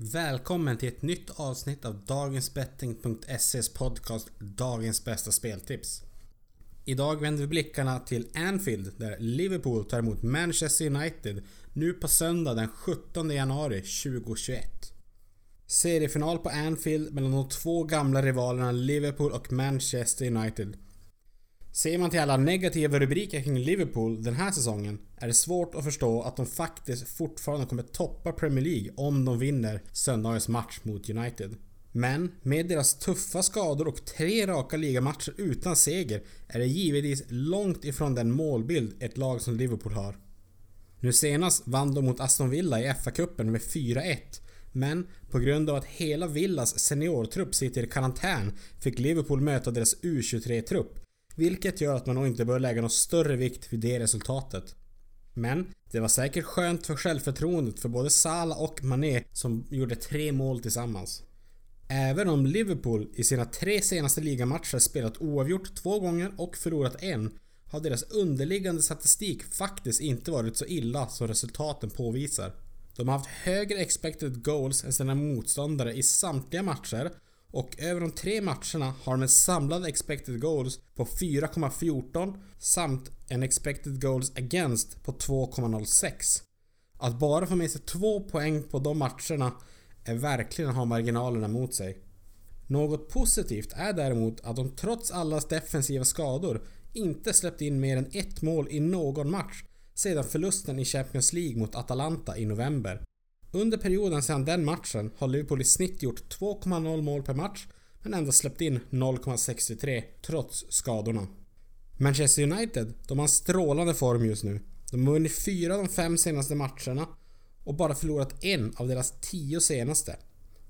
Välkommen till ett nytt avsnitt av Dagensbetting.ses podcast Dagens bästa speltips. Idag vänder vi blickarna till Anfield där Liverpool tar emot Manchester United nu på söndag den 17 januari 2021. Seriefinal på Anfield mellan de två gamla rivalerna Liverpool och Manchester United. Ser man till alla negativa rubriker kring Liverpool den här säsongen är det svårt att förstå att de faktiskt fortfarande kommer toppa Premier League om de vinner söndagens match mot United. Men med deras tuffa skador och tre raka ligamatcher utan seger är det givetvis långt ifrån den målbild ett lag som Liverpool har. Nu senast vann de mot Aston Villa i FA-cupen med 4-1 men på grund av att hela Villas seniortrupp sitter i karantän fick Liverpool möta deras U23-trupp vilket gör att man nog inte bör lägga någon större vikt vid det resultatet. Men det var säkert skönt för självförtroendet för både Salah och Mané som gjorde tre mål tillsammans. Även om Liverpool i sina tre senaste ligamatcher spelat oavgjort två gånger och förlorat en har deras underliggande statistik faktiskt inte varit så illa som resultaten påvisar. De har haft högre expected goals än sina motståndare i samtliga matcher och över de tre matcherna har de en samlad expected goals på 4,14 samt en expected goals against på 2,06. Att bara få med sig två poäng på de matcherna är verkligen att ha marginalerna mot sig. Något positivt är däremot att de trots allas defensiva skador inte släppt in mer än ett mål i någon match sedan förlusten i Champions League mot Atalanta i november. Under perioden sedan den matchen har Liverpool i snitt gjort 2,0 mål per match men endast släppt in 0,63 trots skadorna. Manchester United, de har en strålande form just nu. De har vunnit fyra av de fem senaste matcherna och bara förlorat en av deras tio senaste.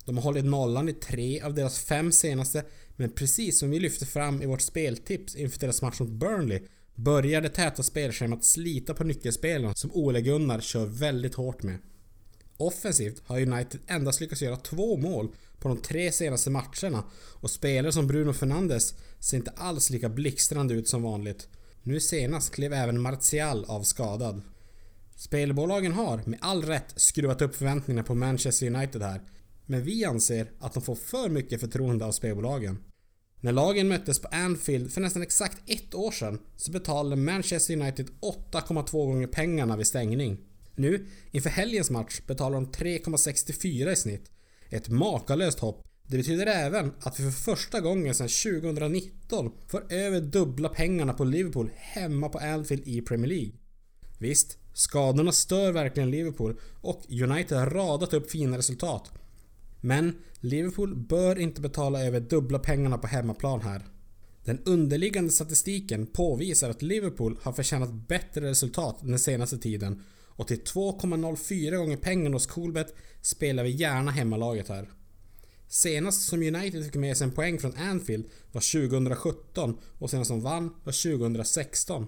De har hållit nollan i tre av deras fem senaste men precis som vi lyfte fram i vårt speltips inför deras match mot Burnley börjar det täta spelschemat slita på nyckelspelen som Ole Gunnar kör väldigt hårt med. Offensivt har United endast lyckats göra två mål på de tre senaste matcherna och spelare som Bruno Fernandes ser inte alls lika blixtrande ut som vanligt. Nu senast klev även Martial av skadad. Spelbolagen har, med all rätt, skruvat upp förväntningarna på Manchester United här. Men vi anser att de får för mycket förtroende av spelbolagen. När lagen möttes på Anfield för nästan exakt ett år sedan så betalade Manchester United 8,2 gånger pengarna vid stängning. Nu, inför helgens match, betalar de 3,64 i snitt. Ett makalöst hopp. Det betyder även att vi för första gången sedan 2019 får över dubbla pengarna på Liverpool hemma på Anfield i Premier League. Visst, skadorna stör verkligen Liverpool och United har radat upp fina resultat. Men Liverpool bör inte betala över dubbla pengarna på hemmaplan här. Den underliggande statistiken påvisar att Liverpool har förtjänat bättre resultat den senaste tiden och till 2,04 gånger pengarna hos Coolbet spelar vi gärna hemmalaget här. Senast som United fick med sig en poäng från Anfield var 2017 och senast som vann var 2016.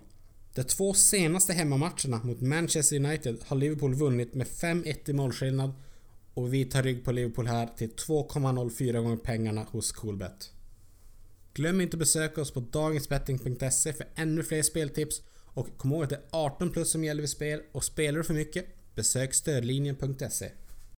De två senaste hemmamatcherna mot Manchester United har Liverpool vunnit med 5-1 i målskillnad och vi tar rygg på Liverpool här till 2,04 gånger pengarna hos Coolbet. Glöm inte att besöka oss på dagensbetting.se för ännu fler speltips och kom ihåg att det är 18 plus som gäller vid spel och spelar du för mycket, besök stödlinjen.se.